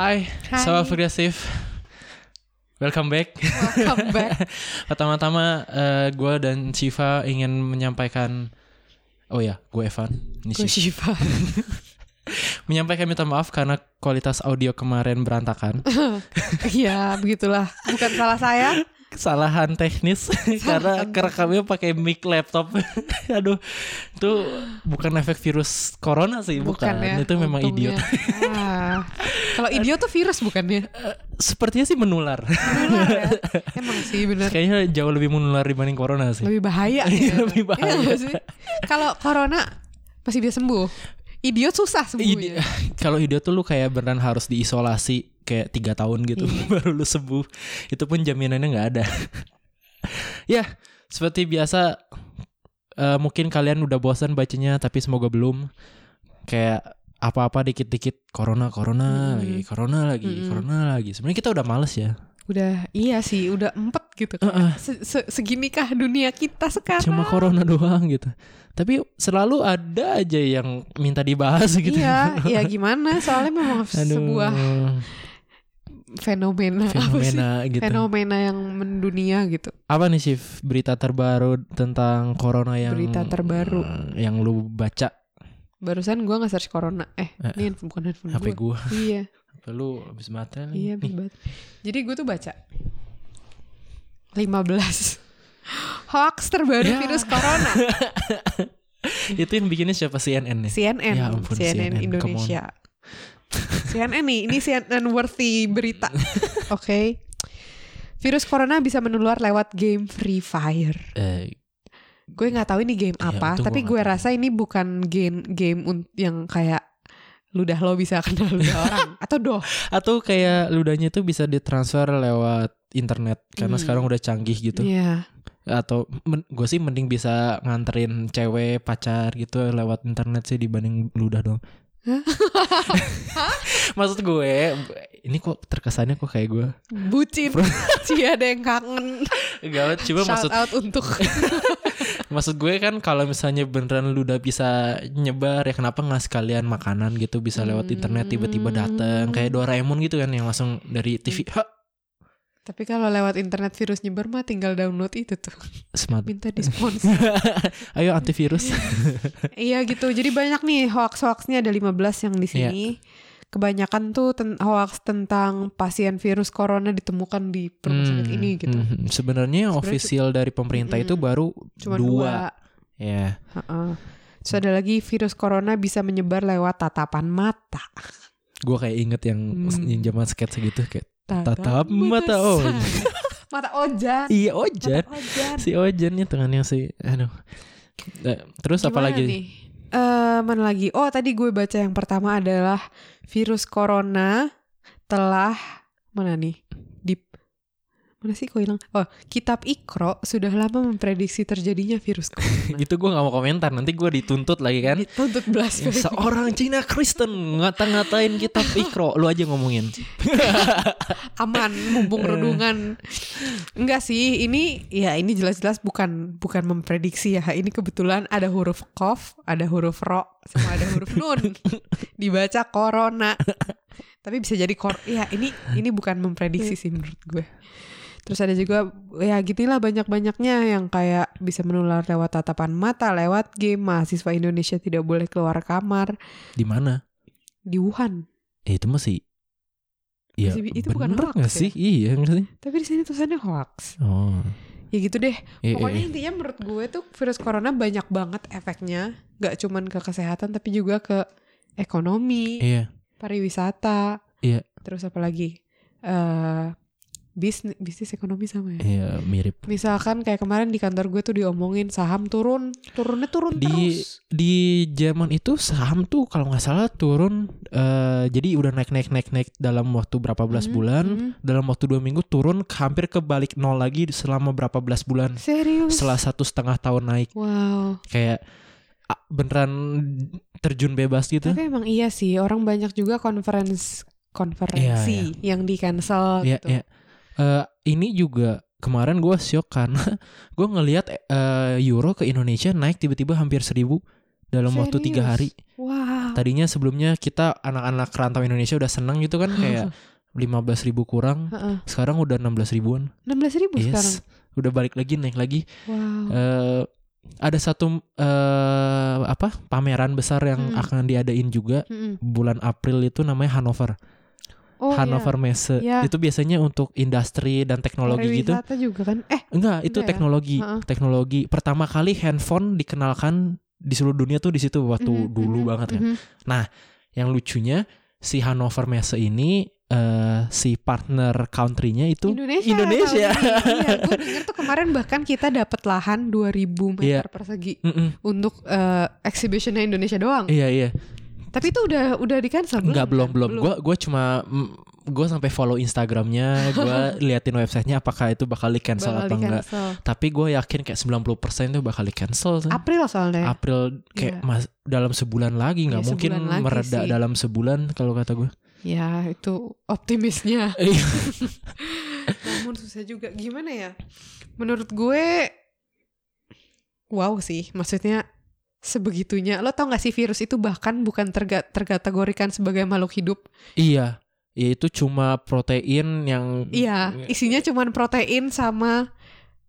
Hai, Hai. Sobat. Welcome back. Welcome back. Pertama-tama gue dan Shiva ingin menyampaikan Oh ya, gue Evan. Ini Gue. Shiva. Menyampaikan minta maaf karena kualitas audio kemarin berantakan. Iya, begitulah. Bukan salah saya. Kesalahan teknis karena kerekamnya pakai mic laptop. Aduh, itu bukan efek virus corona sih, bukan. ya. Itu memang untungnya. idiot. Ah. Kalau idiot tuh virus bukannya? Sepertinya sih menular. Menular ya? Emang sih bener. Kayaknya jauh lebih menular dibanding corona sih. Lebih bahaya. Ya. lebih bahaya. Iya sih? Kalau corona masih bisa sembuh. Idiot susah Ide- sembuhnya. kalau idiot tuh lu kayak beneran harus diisolasi kayak tiga tahun gitu Iya. baru lu sembuh itu pun jaminannya nggak ada ya seperti biasa eh, mungkin kalian udah bosan bacanya tapi semoga belum kayak apa-apa dikit-dikit corona corona Mm. lagi corona lagi Mm-mm. corona lagi sebenarnya kita udah males ya Udah, iya sih, udah empet gitu. Heeh. Se- se- Seginikah dunia kita sekarang? cuma corona doang gitu tapi selalu ada aja yang minta dibahas gitu Iya, ya gimana? Soalnya memang Aduh, sebuah fenomena, apa sih? fenomena gitu fenomena yang mendunia gitu. Apa nih Sif berita terbaru tentang corona yang Berita terbaru. eh, yang lu baca Barusan gua nge-search corona. Eh, Eh, ini handphone- bukan handphone HP gua. gua. Iya, Apa lu habis baterai nih? iya Nih, banget. Jadi gue tuh baca 15 hoax terbaru Ya. virus corona. Itu yang bikinnya siapa CNN nih? CNN, Ya ampun, CNN, CNN, Indonesia. CNN nih, ini CNN worthy berita. Oke. Virus corona bisa menular lewat game Free Fire. Eh, Gue nggak tahu ini game Iya, apa, itu tapi gue rasa ini bukan game game yang kayak ludah lo bisa kenal ludah orang atau doh. atau kayak ludahnya tuh bisa ditransfer lewat internet karena Hmm. sekarang udah canggih gitu. Iya. Atau gue sih mending bisa nganterin cewek pacar gitu lewat internet sih dibanding ludah dong. Maksud gue ini kok terkesannya kok kayak gue Bucin. Sih ada yang kangen. Gawat cuma Shout maksud out untuk Maksud gue kan kalau misalnya beneran lu udah bisa nyebar ya kenapa nggak sekalian makanan gitu bisa lewat internet tiba-tiba dateng kayak Doraemon gitu kan yang langsung dari TV ha, Tapi kalau lewat internet virus nyebar mah tinggal download itu tuh. smart Minta dispons. ayo antivirus iya gitu. Jadi banyak nih hoax-hoaxnya ada 15 yang di sini. Kebanyakan tuh ten- hoax tentang pasien virus corona ditemukan di rumah sakit Hmm, ini gitu. hmm, sebenarnya yang official dari pemerintah itu Mm-mm. baru Cuma dua, dua. ya Heeh. Terus ada lagi virus corona bisa menyebar lewat tatapan mata. gue kayak inget yang Hmm. yang zaman sketsa gitu kayak tatap mata oh saya. mata ojan. iya ojan Mata ojan. si ojannya tangannya si aduh Eh, terus apa lagi nih? Eh, mana lagi? Oh, tadi gue baca yang pertama adalah virus corona telah mana nih? Mana sih kok hilang? Oh, kitab Ikro sudah lama memprediksi terjadinya virus corona. itu gue nggak mau komentar nanti gue dituntut lagi kan Dituntut Ya, blasfemi. seorang Cina Kristen ngata-ngatain kitab Ikro lu aja ngomongin Aman, Eh. mumpung redungan. Enggak sih, ini ya ini jelas-jelas bukan bukan memprediksi ya. Ini kebetulan ada huruf kof, ada huruf ro, sama ada huruf nun. Dibaca corona. Tapi bisa jadi kor ya ini ini bukan memprediksi sih menurut gue. Terus ada juga ya gitulah banyak-banyaknya yang kayak bisa menular lewat tatapan mata, lewat game. Mahasiswa Indonesia tidak boleh keluar kamar di mana di Wuhan. eh, itu masih Iya, Masih- itu bukan hoax nggak ya? sih? Iya nggak sih? Tapi di sini tulisannya hoax. Oh, Ya gitu deh. eh, Pokoknya eh, intinya menurut gue tuh virus corona banyak banget efeknya. Gak cuman ke kesehatan tapi juga ke ekonomi, iya, pariwisata. Iya. Terus apa lagi? Eh bisnis, bisnis ekonomi sama ya. iya mirip. Misalkan kayak kemarin di kantor gue tuh diomongin saham turun, turunnya turun Di terus. di zaman itu saham tuh kalau nggak salah turun, eh jadi udah naik naik naik naik dalam waktu berapa belas Hmm, bulan, hmm. dalam waktu dua minggu turun hampir ke balik nol lagi selama berapa belas bulan. Serius? Setelah satu setengah tahun naik, Wow. kayak beneran terjun bebas gitu. Tapi emang iya sih, orang banyak juga conference konferensi yang di cancel Iya, gitu. iya. Eh, ini juga kemarin gue shock karena gue ngelihat eh, euro ke Indonesia naik tiba-tiba hampir seribu dalam waktu tiga Serius? hari. Wow. Tadinya sebelumnya kita anak-anak rantau Indonesia udah seneng gitu kan kayak 15.000 ribu kurang. Heeh. Sekarang udah 16 ribuan. 16 ribu sekarang. Yes. Udah balik lagi naik lagi. Wow. eh ada satu eh apa pameran besar yang Hmm. akan diadain juga Mm-mm. bulan April itu namanya Hanover. Oh, Hanover Messe. Iya. Itu biasanya untuk industri dan teknologi gitu. Juga kan? Eh, Enggak, itu Enggak ya? teknologi. Heeh. Teknologi. Pertama kali handphone dikenalkan di seluruh dunia tuh di situ waktu mhm, dulu mhm, banget kan. mhm. Yang lucunya si Hanover Messe ini eh si partner country-nya itu Indonesia. Indonesia. Iya, gue denger tuh kemarin bahkan kita dapat lahan 2000 meter Iya. persegi Mm-mm. untuk eh, exhibitionnya Indonesia doang. Iya iya. Tapi itu udah udah di cancel Enggak belum belum. Gua gua cuma gue sampai follow Instagramnya, gue liatin websitenya apakah itu bakal di cancel bakal atau di enggak. Tapi gue yakin kayak 90% itu bakal di cancel. April soalnya. April kayak Iya. mas dalam sebulan lagi nggak Iya, mungkin lagi mereda sih. dalam sebulan kalau kata gue. Ya itu optimisnya. Iya. Namun susah juga. Gimana ya? Menurut gue, wow sih. Maksudnya sebegitunya. Lo tau gak sih virus itu bahkan bukan terga- terkategorikan sebagai makhluk hidup. iya, ya itu cuma protein yang Iya, isinya cuman protein sama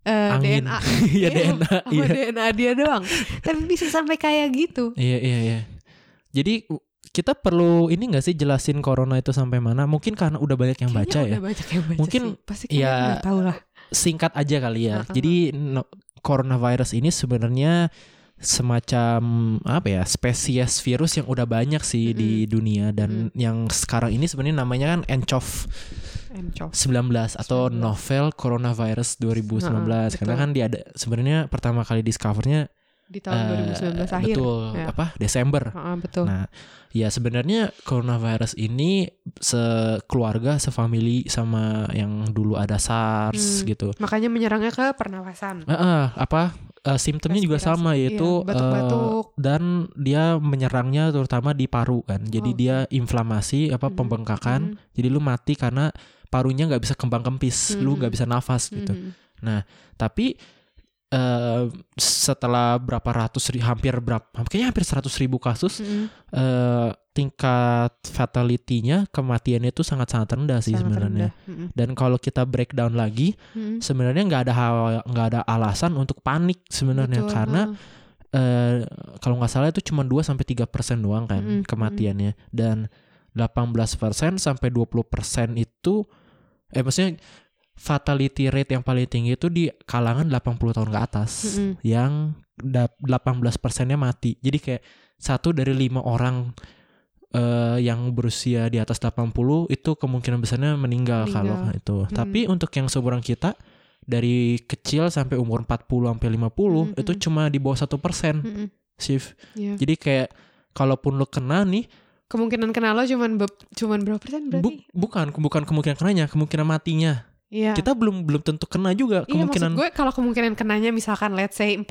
eh, Angin. DNA. Iya Iya, DNA. Sama Iya. DNA dia doang. Tapi bisa sampai kayak gitu. Iya iya iya. Jadi kita perlu ini gak sih jelasin corona itu sampai mana? Mungkin karena udah banyak yang baca Kayaknya ya. Udah banyak yang baca Mungkin, sih. Pasti ya, udah tahu lah. Singkat aja kali ya. Heeh. Jadi no- coronavirus ini sebenarnya semacam apa ya spesies virus yang udah banyak sih di dunia dan yang sekarang ini sebenarnya namanya kan Encok. 19 atau 19. novel coronavirus 2019 Heeh, karena betul. kan dia ada sebenarnya pertama kali discovernya Di tahun eh, 2019 akhir. betul Ya. apa Desember Heeh, betul. Nah, ya sebenarnya coronavirus ini sekeluarga, sefamili sama yang dulu ada SARS Hmm. gitu. Makanya menyerangnya ke pernafasan. Eh, eh, apa eh, simptomnya juga sama yaitu Iya, batuk-batuk. eh, dan dia menyerangnya terutama di paru kan. Jadi Oh, dia inflamasi apa Mhm, pembengkakan. mhm, Jadi lu mati karena parunya nggak bisa kembang kempis, lu Mhm. nggak bisa nafas gitu. mhm. Tapi eh, setelah berapa ratus hampir berapa kayaknya hampir 100 ribu kasus Mhm. eh tingkat fatality-nya kematiannya itu sangat-sangat rendah sih Sangat sebenarnya. rendah. Mhm, Dan kalau kita breakdown lagi, mhm. sebenarnya nggak ada hal- nggak ada alasan untuk panik sebenarnya Betul, karena eh kalau nggak salah itu cuma 2 sampai 3% doang kan Mm-mm, kematiannya dan 18% sampai 20% itu eh maksudnya fatality rate yang paling tinggi itu di kalangan 80 tahun ke atas Mm-mm. yang da- 18 persennya mati. Jadi kayak satu dari lima orang eh, yang berusia di atas 80 itu kemungkinan besarnya meninggal, Meninggal. kalau itu. Hmm. Tapi untuk yang seumuran kita dari kecil sampai umur 40 sampai 50 Hmm, itu hmm. cuma di bawah satu persen shift. Iya. Jadi kayak kalaupun lu kena nih Kemungkinan kena lo cuman be- cuman berapa persen berarti? bu- bukan bukan kemungkinan kenanya, kemungkinan matinya. Iya. Kita belum belum tentu kena juga Iya maksud kemungkinan gue kalau kemungkinan kenanya misalkan let's say 4%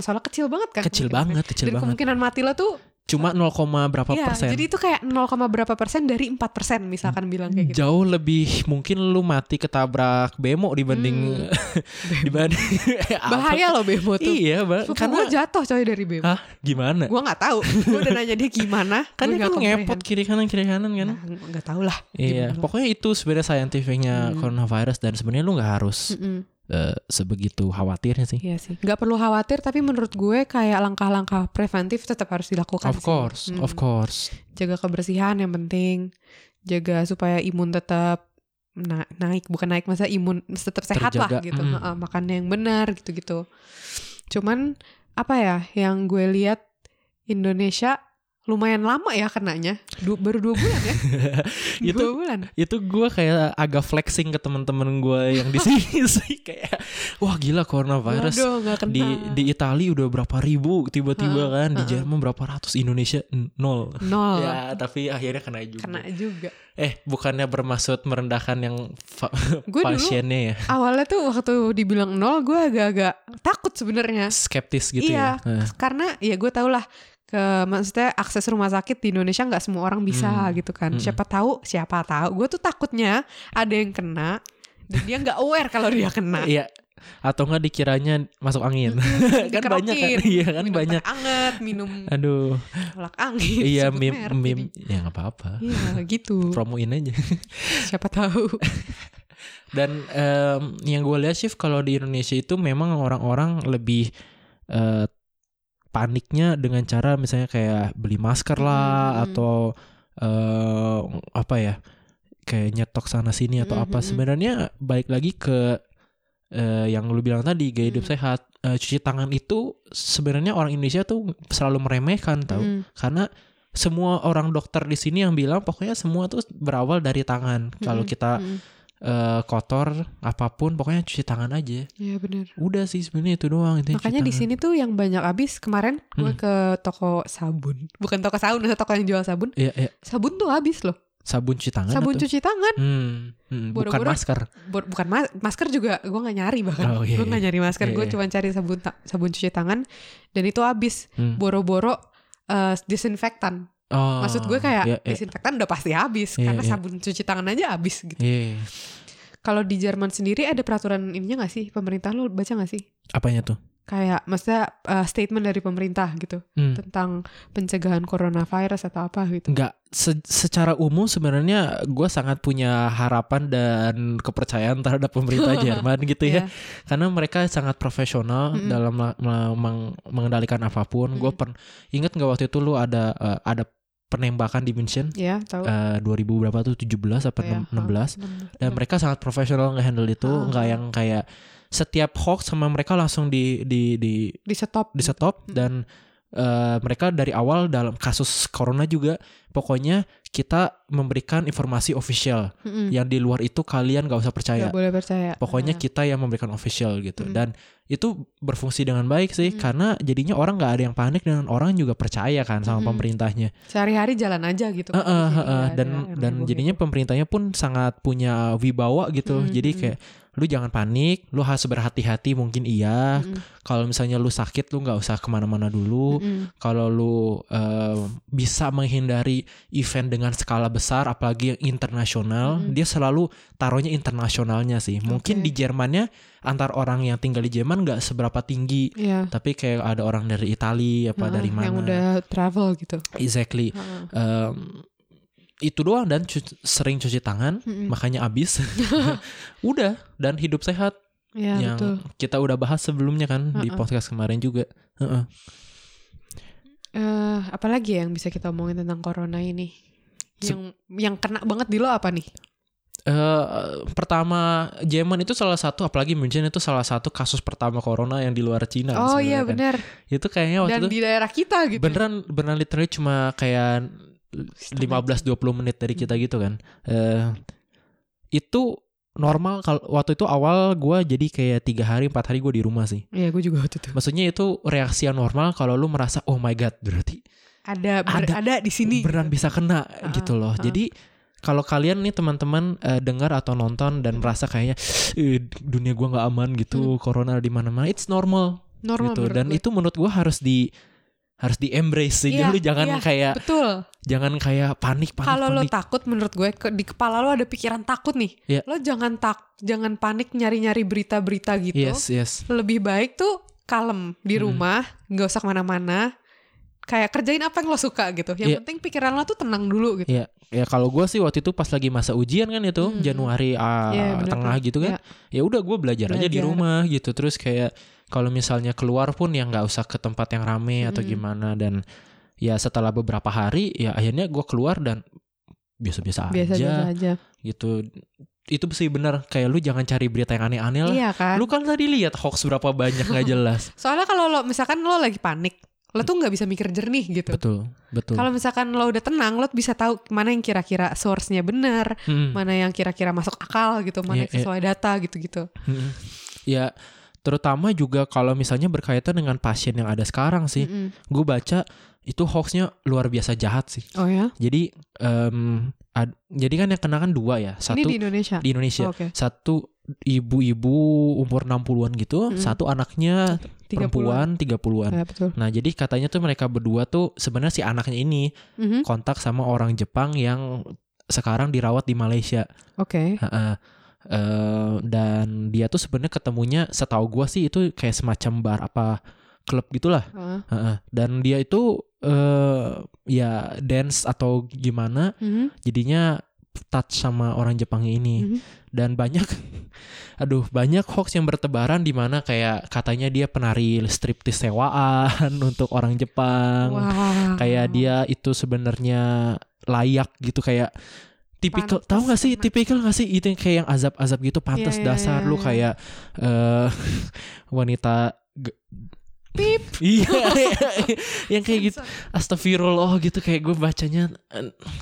soalnya kecil banget kan kecil banget, kecil Dan banget. kemungkinan mati lo tuh Cuma 0, berapa Iya persen. jadi itu kayak 0, berapa persen dari 4% misalkan bilang kayak gitu. Jauh lebih mungkin lu mati ketabrak bemo dibanding dibanding apa? Bahaya loh Bemo tuh. Iya bang Sepupu karena gue jatuh coy dari Bemo. Ah gimana? Gue gak tahu. Gue udah nanya dia gimana. Kan dia kan nggak ngepot kiri kanan kiri kanan kan? Nah, Nggak tahu lah. Iya gimana. pokoknya itu sebenarnya scientificnya Hmm. coronavirus dan sebenarnya lu nggak harus Mm-mm. Eh, sebegitu khawatirnya sih Iya sih Gak perlu khawatir Tapi menurut gue kayak langkah-langkah preventif tetap harus dilakukan of sih. course Mm. of course Jaga kebersihan yang penting Jaga supaya imun tetap na- naik Bukan naik Masa imun tetap sehat lah Terjaga, gitu mm. Heeh, Makan yang benar gitu-gitu Cuman Apa ya Yang gue lihat Indonesia lumayan lama ya kenanya. Du- baru dua bulan ya? Itu- dua bulan? itu gue kayak agak flexing ke teman-teman gue yang di sini sih kayak wah gila coronavirus. Waduh, kena. di di Italia udah berapa ribu tiba-tiba kan di. Jerman berapa ratus Indonesia nol. Nol. Ya tapi akhirnya kena juga. Kena juga. Eh bukannya bermaksud merendahkan yang pasiennya ya? awalnya tuh waktu dibilang nol gue agak-agak takut sebenarnya. Skeptis gitu iya ya? Karena ya gue tau lah ke maksudnya akses rumah sakit di Indonesia nggak semua orang bisa Hmm. gitu kan. Hmm. siapa tahu siapa tahu. Gue tuh takutnya ada yang kena dan dia nggak aware kalau dia kena. Iya. Atau enggak dikiranya masuk angin. Kan banyak kan? iya kan minum banyak. anget minum aduh. kolak angin iya meme jadi. ya nggak apa-apa. Iya gitu. Promoin aja. Siapa tahu. Dan em, yang gue lihat sih kalau di Indonesia itu memang orang-orang lebih eh, paniknya dengan cara misalnya kayak beli masker lah Hmm. atau eh apa ya kayak nyetok sana sini atau Hmm, apa hmm, hmm. sebenarnya balik lagi ke eh, yang lu bilang tadi gaya hidup Hmm. sehat Eh, cuci tangan itu sebenarnya orang Indonesia tuh selalu meremehkan tau Mm, karena semua orang dokter di sini yang bilang pokoknya semua tuh berawal dari tangan kalau mm, kita mm. Eh, kotor apa pun pokoknya cuci tangan aja Iya benar. udah sih sebenarnya itu doang cuci Makanya di sini tuh yang banyak habis kemarin gue Hmm. ke toko sabun. Bukan toko sabun, toko yang jual sabun. Iya, iya. Sabun tuh habis loh. sabun cuci tangan sabun atau? cuci tangan. Hmm, hmm, bukan Boro-boro- masker Bu- bukan ma- masker juga gue nggak nyari bahkan. Oh, iya, gue nggak iya. nyari masker. Iya, gue iya. cuma cari sabun sabun cuci tangan dan itu habis. Hmm. Boro-boro eh, disinfektan. Oh, Maksud gue kayak iya, iya, disinfektan udah pasti habis Iya, karena iya. sabun cuci tangan aja habis gitu. iya. Kalau di Jerman sendiri ada peraturan ininya gak sih? Pemerintah lu baca gak sih? apanya tuh Kayak maksudnya eh, statement dari pemerintah gitu Hmm. tentang pencegahan coronavirus atau apa gitu. Enggak, se- secara umum sebenarnya gue sangat punya harapan dan kepercayaan terhadap pemerintah Jerman gitu ya. Iya. Karena mereka sangat profesional Mm-mm. dalam mela- mela- meng- mengendalikan apa pun. Gue Mm. per ingat nggak waktu itu lu ada eh, ada penembakan di München Iya, tahu. eh, 2000 berapa tuh 17 apa Iya, 16 16. dan mereka sangat profesional ngehandle itu Ah, nggak ah. yang kayak setiap hoax sama mereka langsung di di di di stop. di stop Mm. dan eh, mereka dari awal dalam kasus corona juga pokoknya kita memberikan informasi official Mm-mm. yang di luar itu kalian gak usah percaya Nggak boleh percaya. pokoknya Nah, kita yang memberikan official gitu Mm. dan itu berfungsi dengan baik sih Mm. karena jadinya orang nggak ada yang panik dan orang juga percaya kan sama Mm. pemerintahnya sehari-hari jalan aja gitu. Sini eh, eh. nggak dan dan jadinya pemerintahnya pun sangat punya wibawa gitu Mm, jadi mm. kayak lu jangan panik lu harus berhati-hati mungkin iya Mm-mm. kalau misalnya lu sakit lu nggak usah ke mana-mana dulu Mm-mm. kalau lu eh, bisa menghindari event dengan skala besar apalagi yang internasional Mm-mm. dia selalu taruhnya internasionalnya sih mungkin Oke. di Jermannya antar orang yang tinggal di Jerman nggak seberapa tinggi Iya. tapi kayak ada orang dari Italia apa Heeh, dari mana Yang udah travel gitu. exactly Heeh. Em, itu doang dan cu- sering cuci tangan Mm-mm. makanya habis udah dan hidup sehat Iya yang betul. kita udah bahas sebelumnya kan di Heeh. podcast kemarin juga Heeh. Eh, apalagi ya yang bisa kita omongin tentang corona ini? Se- Yang yang kena banget di lo apa nih? Eh, pertama Jerman itu salah satu apalagi München itu salah satu kasus pertama corona yang di luar Cina oh iya kan. benar. itu kayaknya waktu Dan itu di daerah kita gitu. beneran beneran literally cuma kayak 15-20 menit dari kita gitu kan eh itu normal kalau waktu itu awal gua jadi kayak tiga hari empat hari gue di rumah sih Iya, gue juga waktu itu. maksudnya itu reaksi yang normal kalau lu merasa oh my god berarti Ada ber- Ada. ada, di sini. beneran bisa kena Ah, gitu loh ah. jadi kalau kalian nih teman-teman eh, dengar atau nonton dan merasa kayaknya "Eh, dunia gua nggak aman gitu corona di mana-mana it's normal, Hmm. Normal gitu dan gue. itu menurut gua harus di harus di embrace sih Iya, lu jangan iya, kayak Betul. jangan kayak panik panik Kalau lo takut menurut gue ke- di kepala lo ada pikiran takut nih. Iya. Lo jangan tak jangan panik nyari-nyari berita-berita gitu. yes yes Lebih baik tuh kalem di Hmm. rumah, nggak usah ke mana-mana. Kayak kerjain apa yang lo suka gitu. Yang Iya. penting pikiran lo tuh tenang dulu gitu. ya ya kalau gua sih waktu itu pas lagi masa ujian kan itu Hmm. Januari ah, Iya, bener, tengah gitu kan ya udah gue belajar, aja di Belajar. rumah gitu terus kayak kalau misalnya keluar pun ya nggak usah ke tempat yang rame atau Mm-mm. gimana dan ya setelah beberapa hari ya akhirnya gue keluar dan biasa-biasa aja Biasa-biasa aja. gitu itu sih bener kayak lu jangan cari berita yang aneh-aneh lah Iya kan? lu kan tadi lihat hoax berapa banyak nggak jelas Soalnya kalau lo misalkan lo lagi panik, lo tuh nggak bisa mikir jernih gitu. betul betul Kalau misalkan lo udah tenang, lo bisa tahu mana yang kira-kira source-nya benar, Mm, mana yang kira-kira masuk akal gitu, mana Iya, yang sesuai data gitu-gitu. mm. ya terutama juga kalau misalnya berkaitan dengan pasien yang ada sekarang sih Mm-mm. gue baca itu hoaxnya luar biasa jahat sih Oh ya? Jadi em, ad- jadi kan yang kena kan dua ya. Satu Ini di di, Indonesia. Indonesia. Oh, Oke. Satu ibu-ibu umur 60-an gitu, Mm-mm. satu anaknya 30-an. perempuan 30-an. Ya, betul. Nah, jadi katanya tuh mereka berdua tuh sebenarnya si anaknya ini Mhm. kontak sama orang Jepang yang sekarang dirawat di Malaysia. Oke. Heeh. Eh, dan dia tuh sebenarnya ketemunya setahu gua sih itu kayak semacam bar apa klub gitulah Heeh. Heeh. dan dia itu eh ya dance atau gimana Mhm. jadinya touch sama orang Jepangnya ini Mhm. dan banyak aduh banyak hoax yang bertebaran di mana kayak katanya dia penari striptis sewaan untuk orang Jepang Wah. kayak dia itu sebenarnya layak gitu kayak tipikal tahu gak sih tipikal gak sih itu yang kayak yang azab-azab gitu pantas Iya, iya, dasar iya, lu iya. kayak eh wanita Pip. iya yang kayak gitu astagfirullah gitu kayak gue bacanya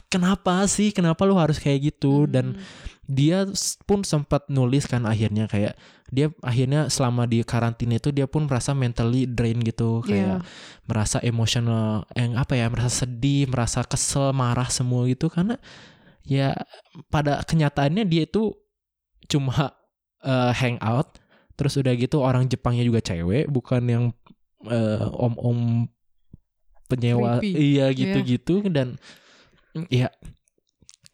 kenapa sih kenapa lu harus kayak gitu dan Hmm. dia s- pun sempat nulis kan akhirnya kayak dia akhirnya selama di karantina itu dia pun merasa mentally drain gitu kayak Iya. merasa emosional yang apa ya merasa sedih merasa kesel marah semua gitu karena ya pada kenyataannya dia itu cuma eh, hangout terus udah gitu orang Jepangnya juga cewek bukan yang eh, om-om penyewa Creepy. iya gitu-gitu dan mm, ya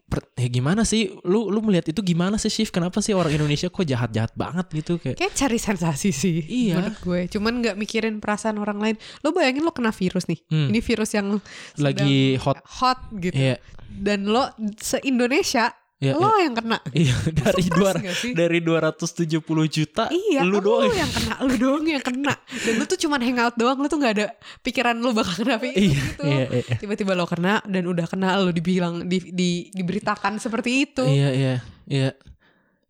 per- ya gimana sih lu lu melihat itu gimana sih Shift kenapa sih orang Indonesia kok jahat-jahat banget gitu kayak Kayak cari sensasi sih Iya. menurut gue. Cuman nggak mikirin perasaan orang lain. Lo bayangin lo kena virus nih. Hmm. Ini virus yang lagi hot hot gitu. Iya, Dan lo se-Indonesia iya, lo yang kena. iya dari dua dari 270 juta Iya, lu lu, doang yang kena, lu doang yang kena. Dan lu tuh cuman hangout doang, lu tuh nggak ada pikiran lu bakal kena iya, gitu. iya, iya. Tiba-tiba lo kena dan udah kena lu dibilang di, di diberitakan seperti itu. Iya iya iya.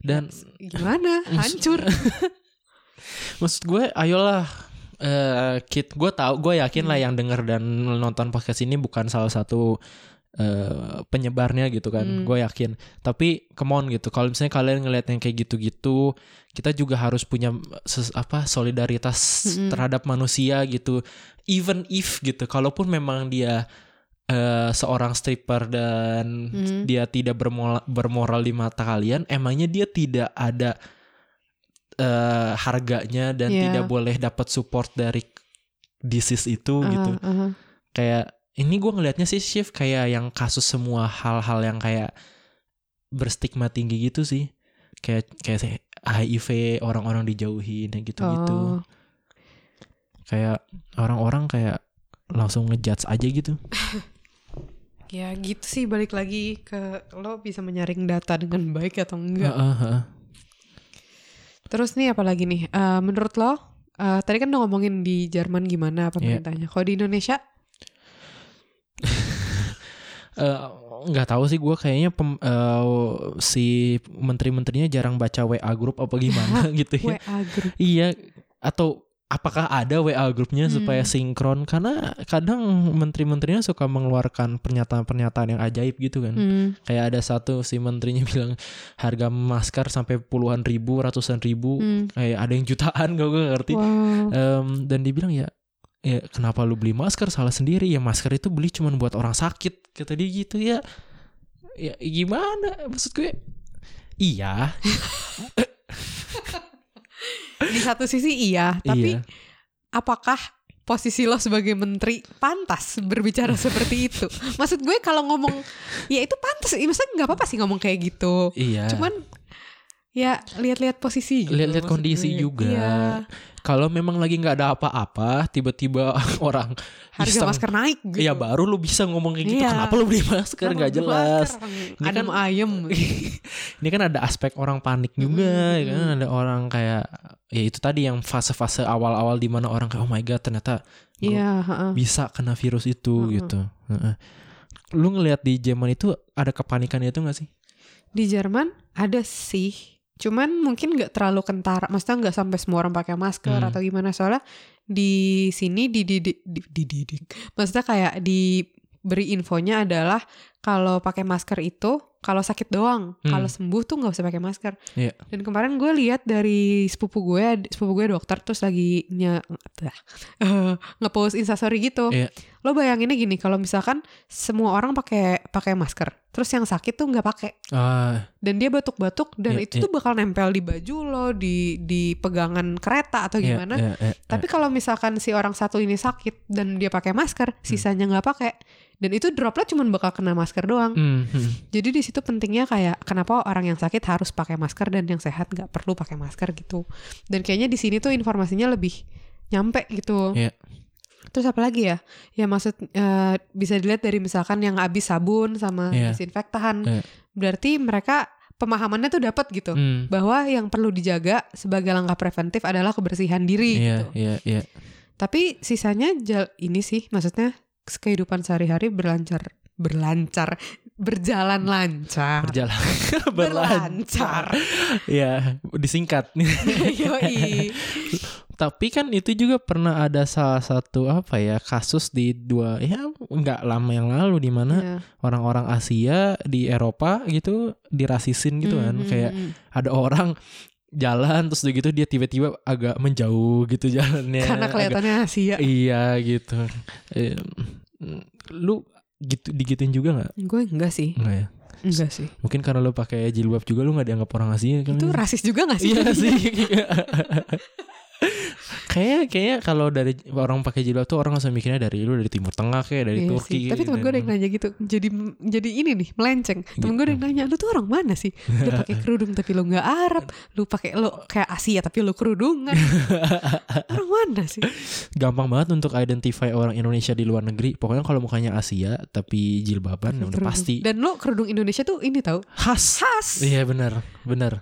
Dan Gimana? Hancur. maksud gue ayolah eh kid gue tahu gue yakin lah yang denger dan nonton podcast ini bukan salah satu eh, penyebarnya gitu kan. Hmm. Gue yakin. Tapi come on gitu. Kalau misalnya kalian ngeliat yang kayak gitu-gitu, kita juga harus punya ses- apa solidaritas Mm-mm. terhadap manusia gitu. Even if gitu. Kalaupun memang dia eh, seorang stripper dan Hmm. dia tidak bermoral, bermoral di mata kalian, emangnya dia tidak ada eh, harganya dan Iya. tidak boleh dapat support dari disease itu gitu. Ah, ah. Kayak ini gue ngelihatnya sih shift kayak yang kasus semua hal-hal yang kayak berstigma tinggi gitu sih. Kayak kayak HIV orang-orang dijauhin dan gitu-gitu. Oh. Kayak orang-orang kayak langsung ngejudge aja gitu. Ya gitu sih balik lagi ke lo bisa menyaring data dengan baik atau enggak. Heeh, heeh. Terus nih apalagi nih? Eh, menurut lo eh, tadi kan lo ngomongin di Jerman gimana pemerintahnya. Kalau di Indonesia Eh, nggak tahu sih gue kayaknya pem- eh, si menteri-menterinya jarang baca WA grup apa gimana gitu ya. WA group. Iya atau apakah ada WA grupnya Hmm. supaya sinkron karena kadang menteri-menterinya suka mengeluarkan pernyataan-pernyataan yang ajaib gitu kan. Hmm. Kayak ada satu si menterinya bilang harga masker sampai puluhan ribu, ratusan ribu, Hmm. kayak ada yang jutaan gak gue ngerti. Wow. Em, dan dibilang ya ya kenapa lu beli masker? Salah sendiri. Ya masker itu beli cuma buat orang sakit. Kata dia gitu ya. Ya gimana? Maksud gue iya. Di satu sisi iya, tapi iya. apakah posisi lo sebagai menteri pantas berbicara seperti itu? Maksud gue kalau ngomong ya itu pantas, ya, maksudnya nggak apa-apa sih ngomong kayak gitu. iya. Cuman ya lihat-lihat posisi gitu. Lihat-lihat kondisi juga. Iya. kalau memang lagi nggak ada apa-apa tiba-tiba orang Harga iseng, masker naik gitu. ya baru lu bisa ngomong kayak gitu Iya. kenapa lu beli masker nggak jelas masker? Ini kan- ayem. ini kan ada aspek orang panik juga ya kan ada orang kayak ya itu tadi yang fase-fase awal-awal di mana orang kayak oh my god ternyata Iya, bisa kena virus itu Mm-mm. gitu Heeh. lu ngelihat di zaman itu ada kepanikan itu gak sih Di Jerman ada sih. Cuman mungkin nggak terlalu kentara. Maksudnya nggak sampai semua orang pakai masker Hmm. atau gimana. Soalnya di sini dididik, di- dididik. Maksudnya kayak diberi infonya adalah kalau pakai masker itu kalau sakit doang. Hmm. Kalau sembuh tuh nggak usah pakai masker. Iya. Dan kemarin gue lihat dari sepupu gue, sepupu gue dokter terus lagi nye, eh, ngepost instastory gitu. Iya. Lo bayanginnya gini, kalau misalkan semua orang pakai pakai masker, terus yang sakit tuh nggak pakai ah dan dia batuk-batuk dan Iya, itu tuh bakal nempel di baju lo di di pegangan kereta atau iya, gimana iya, iya, tapi kalau misalkan si orang satu ini sakit dan dia pakai masker Hmm. sisanya nggak pakai dan itu droplet cuma bakal kena masker doang. Hmm, hmm. Jadi di situ pentingnya kayak kenapa orang yang sakit harus pakai masker dan yang sehat nggak perlu pakai masker gitu. Dan kayaknya di sini tuh informasinya lebih nyampe gitu. Iya. Terus apa lagi ya? Ya maksud eh, bisa dilihat dari misalkan yang habis sabun sama Iya. disinfektan. Iya. Berarti mereka pemahamannya tuh dapat gitu. Hmm. Bahwa yang perlu dijaga sebagai langkah preventif adalah kebersihan diri Iya, gitu. iya, iya. Tapi sisanya jal- ini sih maksudnya kehidupan sehari-hari berlancar berlancar berjalan lancar. Berjalan. Berlancar. Ya, disingkat. Yoi. Tapi kan itu juga pernah ada salah satu apa ya kasus di dua ya nggak lama yang lalu di mana Iya. orang-orang Asia di Eropa gitu dirasisin gitu kan Hmm, kayak hmm, hmm. ada orang jalan terus gitu dia tiba-tiba agak menjauh gitu jalannya karena agak- kelihatannya Asia. iya gitu lu gitu digituin juga nggak? Gue enggak sih, Enggak ya? Enggak sih. mungkin karena lu pakai jilbab juga lu nggak dianggap orang Asia kan? Itu rasis juga gak sih? iya sih kayak kayak kalau dari orang pakai jilbab tuh orang langsung mikirnya dari lu dari Timur Tengah kayak dari Iya Turki sih. Tapi temen gue ada yang nanya gitu. Jadi jadi ini nih melenceng. Temen gue ada yang nanya, lu tuh orang mana sih? Lu pakai kerudung tapi lu nggak Arab. Lu pakai lu kayak Asia tapi lu kerudungan. orang mana sih? gampang banget untuk identify orang Indonesia di luar negeri pokoknya kalau mukanya Asia tapi jilbaban ya udah Kerudung. pasti Dan lu kerudung Indonesia tuh ini tau khas khas. iya benar benar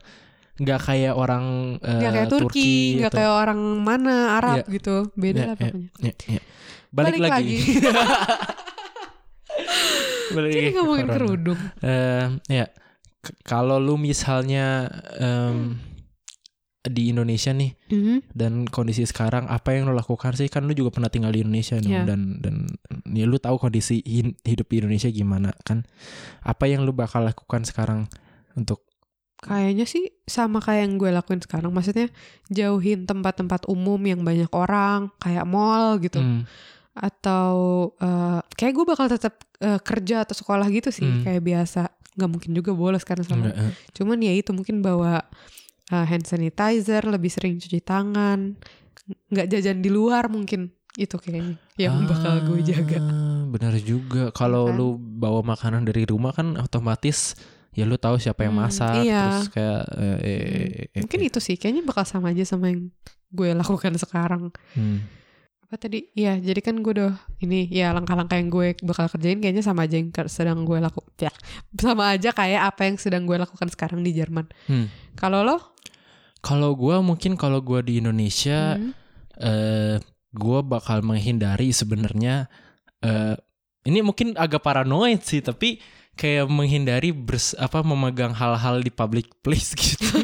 nggak kayak orang eh, Nggak kayak Turki, nggak atau- kayak orang mana Arab Iya. gitu. Beda Ya, lah ya, pokoknya. ya, ya. balik, Balik lagi, lagi. balik Jadi lagi ngomongin corona. kerudung. Eh, ya kalau lu misalnya em, di Indonesia nih Mhm. dan kondisi sekarang apa yang lo lakukan sih kan lu juga pernah tinggal di Indonesia dong Iya. dan dan ya lu tahu kondisi hidup di Indonesia gimana kan apa yang lu bakal lakukan sekarang untuk Kayaknya sih sama kayak yang gue lakuin sekarang. Maksudnya jauhin tempat-tempat umum yang banyak orang, kayak mall gitu. Hmm, Atau eh, kayak gue bakal tetap eh, kerja atau sekolah gitu sih, Hmm. kayak biasa. Nggak mungkin juga bolos karena sama. enggak, eh, Cuman ya itu mungkin bawa eh, hand sanitizer, lebih sering cuci tangan, nggak jajan di luar mungkin. Itu kayaknya yang bakal gue jaga. Ah, benar juga kalau Kan? lu bawa makanan dari rumah kan otomatis ya lu tahu siapa yang Hmm, masak iya. terus kayak eh, eh, eh, eh, Mungkin eh. itu sih, kayaknya bakal sama aja sama yang gue lakukan sekarang. Hmm. apa tadi ya jadi kan gue udah ini ya langkah-langkah yang gue bakal kerjain kayaknya sama aja yang sedang gue laku ya sama aja kayak apa yang sedang gue lakukan sekarang di Jerman Hmm. kalau lo Kalau gua mungkin kalau gua di Indonesia Hmm. eh gua bakal menghindari sebenarnya eh ini mungkin agak paranoid sih tapi kayak menghindari bers apa memegang hal-hal di public place gitu.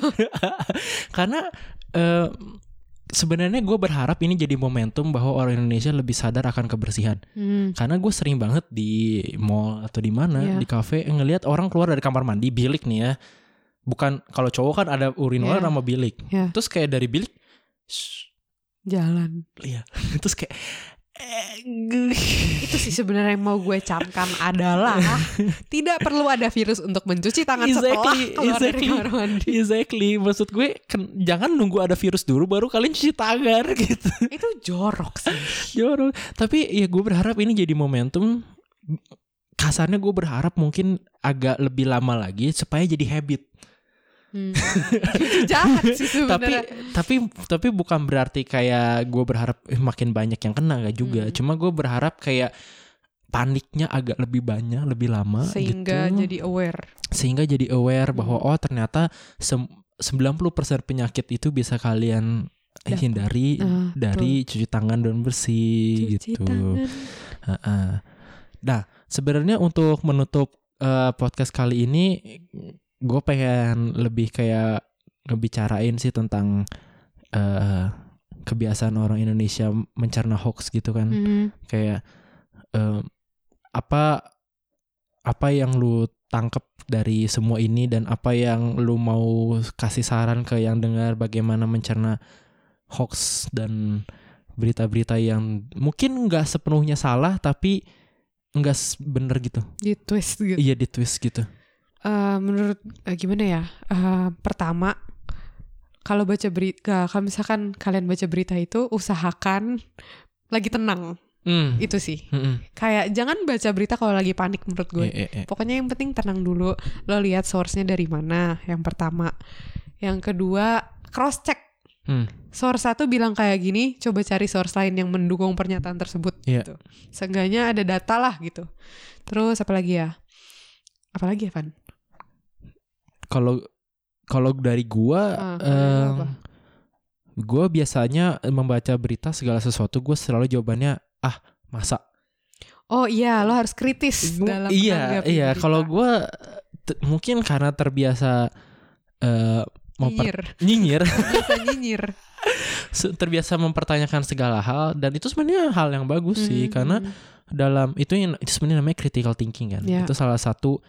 Karena eh sebenarnya gue berharap ini jadi momentum bahwa orang Indonesia lebih sadar akan kebersihan. Hmm. Karena gue sering banget di mall atau di mana Iya. di kafe ngelihat orang keluar dari kamar mandi bilik nih ya. Bukan kalau cowok kan ada urinal Iya. sama bilik. Iya. Terus kayak dari bilik shh, jalan iya. Terus kayak itu sih sebenarnya yang mau gue camkan adalah tidak perlu ada virus untuk mencuci tangan setelah Exactly, keluar dari exactly. kamar mandi Exactly, maksud gue kan, jangan nunggu ada virus dulu baru kalian cuci tangan gitu. itu jorok sih Jorok. Tapi ya gue berharap ini jadi momentum. Kasarnya gue berharap mungkin agak lebih lama lagi supaya jadi habit. Hmm. jahat sih tapi sebenarnya tapi tapi bukan berarti kayak gue berharap eh, makin banyak yang kena gak juga. Hmm. Cuma gue berharap kayak paniknya agak lebih banyak, lebih lama sehingga gitu. jadi aware sehingga jadi aware bahwa Hmm. oh ternyata sem 90% penyakit itu bisa kalian Dapat. hindari Ah, dari cuci tangan dan bersih cuci gitu. tangan Ha-ha. Nah, sebenarnya untuk menutup eh, podcast kali ini, gue pengen lebih kayak ngebicarain sih tentang eh, kebiasaan orang Indonesia mencerna hoax gitu kan. Hmm. Kayak eh, apa apa yang lu tangkep dari semua ini dan apa yang lu mau kasih saran ke yang dengar bagaimana mencerna hoax dan berita-berita yang mungkin nggak sepenuhnya salah tapi nggak bener gitu di twist gitu iya di twist gitu Eh, menurut eh, gimana ya? Eh, pertama, kalau baca berita, kalau misalkan kalian baca berita itu usahakan lagi tenang. Hmm. Itu sih. Mm-mm. Kayak jangan baca berita kalau lagi panik menurut gue. Iya, iya, iya. Pokoknya yang penting tenang dulu. Lo lihat source-nya dari mana yang pertama. Yang kedua, cross check. Hmm. Source satu bilang kayak gini, coba cari source lain yang mendukung pernyataan tersebut Iya. gitu. Seenggaknya ada data lah gitu. Terus apa lagi ya? Apa lagi ya, Van? Kalau kalau dari gua em, apa? gua biasanya membaca berita segala sesuatu gue selalu jawabannya ah masa Oh iya, lo harus kritis dalam iya iya kalau gue mungkin karena terbiasa memper- nyinyir, nyinyir bisa nyinyir. terbiasa mempertanyakan segala hal dan itu sebenarnya hal yang bagus sih Hmm, karena hmm. dalam itu yang itu sebenarnya namanya critical thinking kan Ya. itu salah satu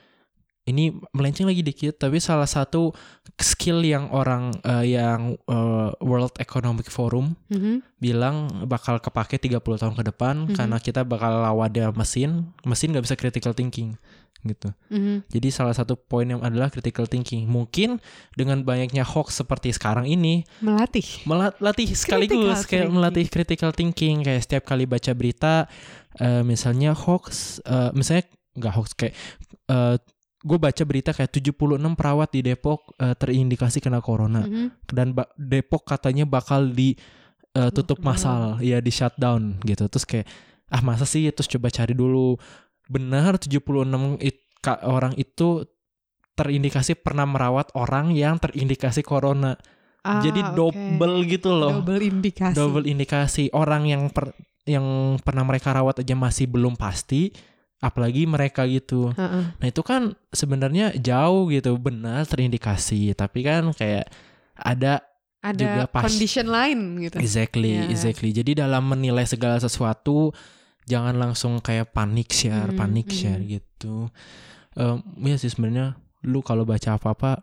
ini melenceng lagi dikit tapi salah satu skill yang orang eh, yang eh, World Economic Forum Mhm. bilang bakal kepake 30 tahun ke depan Mhm. karena kita bakal lawannya mesin mesin nggak bisa critical thinking gitu Mhm. jadi salah satu poin yang adalah critical thinking mungkin dengan banyaknya hoax seperti sekarang ini Melatih. melatih sekaligus kayak thinking. melatih critical thinking kayak setiap kali baca berita eh, misalnya hoax eh, misalnya nggak hoax kayak gue baca berita kayak 76 perawat di Depok eh, terindikasi kena corona. Mhm. dan ba- Depok katanya bakal di eh, tutup Lockdown. massal ya di shutdown gitu. Terus kayak ah masa sih? Terus coba cari dulu. Benar 76 it- orang itu terindikasi pernah merawat orang yang terindikasi corona. Ah, jadi oke. double gitu loh. Double indikasi. double indikasi. Orang yang per, yang pernah mereka rawat aja masih belum pasti apalagi mereka gitu Heeh. nah itu kan sebenarnya jauh gitu benar terindikasi tapi kan kayak ada juga Ada pas- condition lain gitu. exactly Ya. exactly jadi dalam menilai segala sesuatu jangan langsung kayak panik share Hmm, panik hmm. share gitu Em, ya sih sebenarnya lu kalau baca apa-apa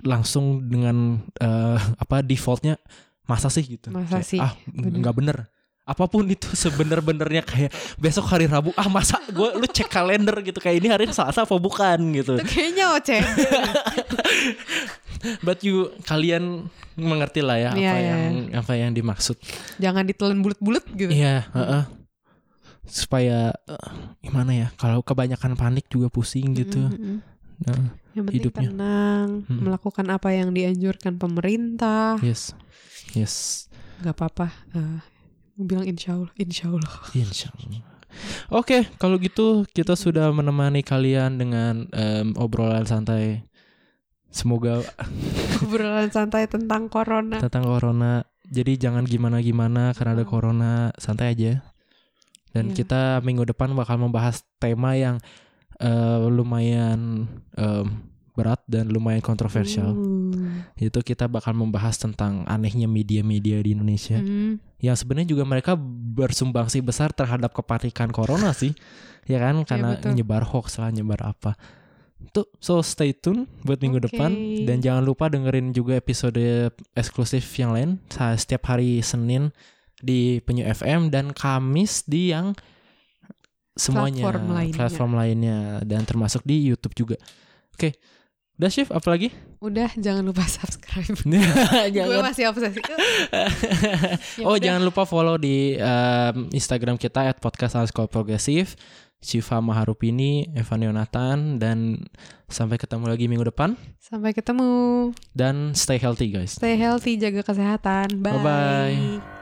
langsung dengan eh, apa defaultnya masa sih gitu Masa Kayak, sih, ah nggak bener apa pun itu sebener-benernya kayak besok hari Rabu ah masa gue lu cek kalender gitu kayak ini hari Selasa apa bukan gitu Itu kayaknya OC. but you kalian mengerti lah ya apa Iya, iya. yang apa yang dimaksud Jangan ditelan bulat-bulat gitu. Iya, heeh. supaya eh, gimana ya? Kalau kebanyakan panik juga pusing gitu. Mhm. Nah, Yang penting hidupnya. tenang, Hmm. melakukan apa yang dianjurkan pemerintah. yes, yes, Gak apa-apa. Eh, bilang insya Allah, insya Allah. insya Allah. Oke, kalau gitu kita sudah menemani kalian dengan em, obrolan santai. Semoga Obrolan santai tentang corona. tentang corona. Jadi jangan gimana-gimana karena ada Hmm. corona, santai aja. Dan Iya. kita minggu depan bakal membahas tema yang eh, lumayan em, berat dan lumayan kontroversial. Uh. Itu kita bakal membahas tentang anehnya media-media di Indonesia. Hmm. Yang sebenarnya juga mereka bersumbangsi besar terhadap kepanikan corona sih. Ya kan karena betul. nyebar hoax lah, nyebar apa. Tuh, so stay tune buat minggu Oke. depan dan jangan lupa dengerin juga episode eksklusif yang lain setiap hari Senin di Penyu FM dan Kamis di yang semuanya Platform lainnya. platform lainnya dan termasuk di YouTube juga. Oke. Udah Chef apalagi? Udah, jangan lupa subscribe. Gue masih obsesi. Ya oh udah. jangan lupa follow di em, Instagram kita at podcast progresif Syifa Maharupini, Evan Yonatan dan sampai ketemu lagi minggu depan Sampai ketemu. dan stay healthy guys. Stay healthy, jaga kesehatan. Bye. Bye-bye.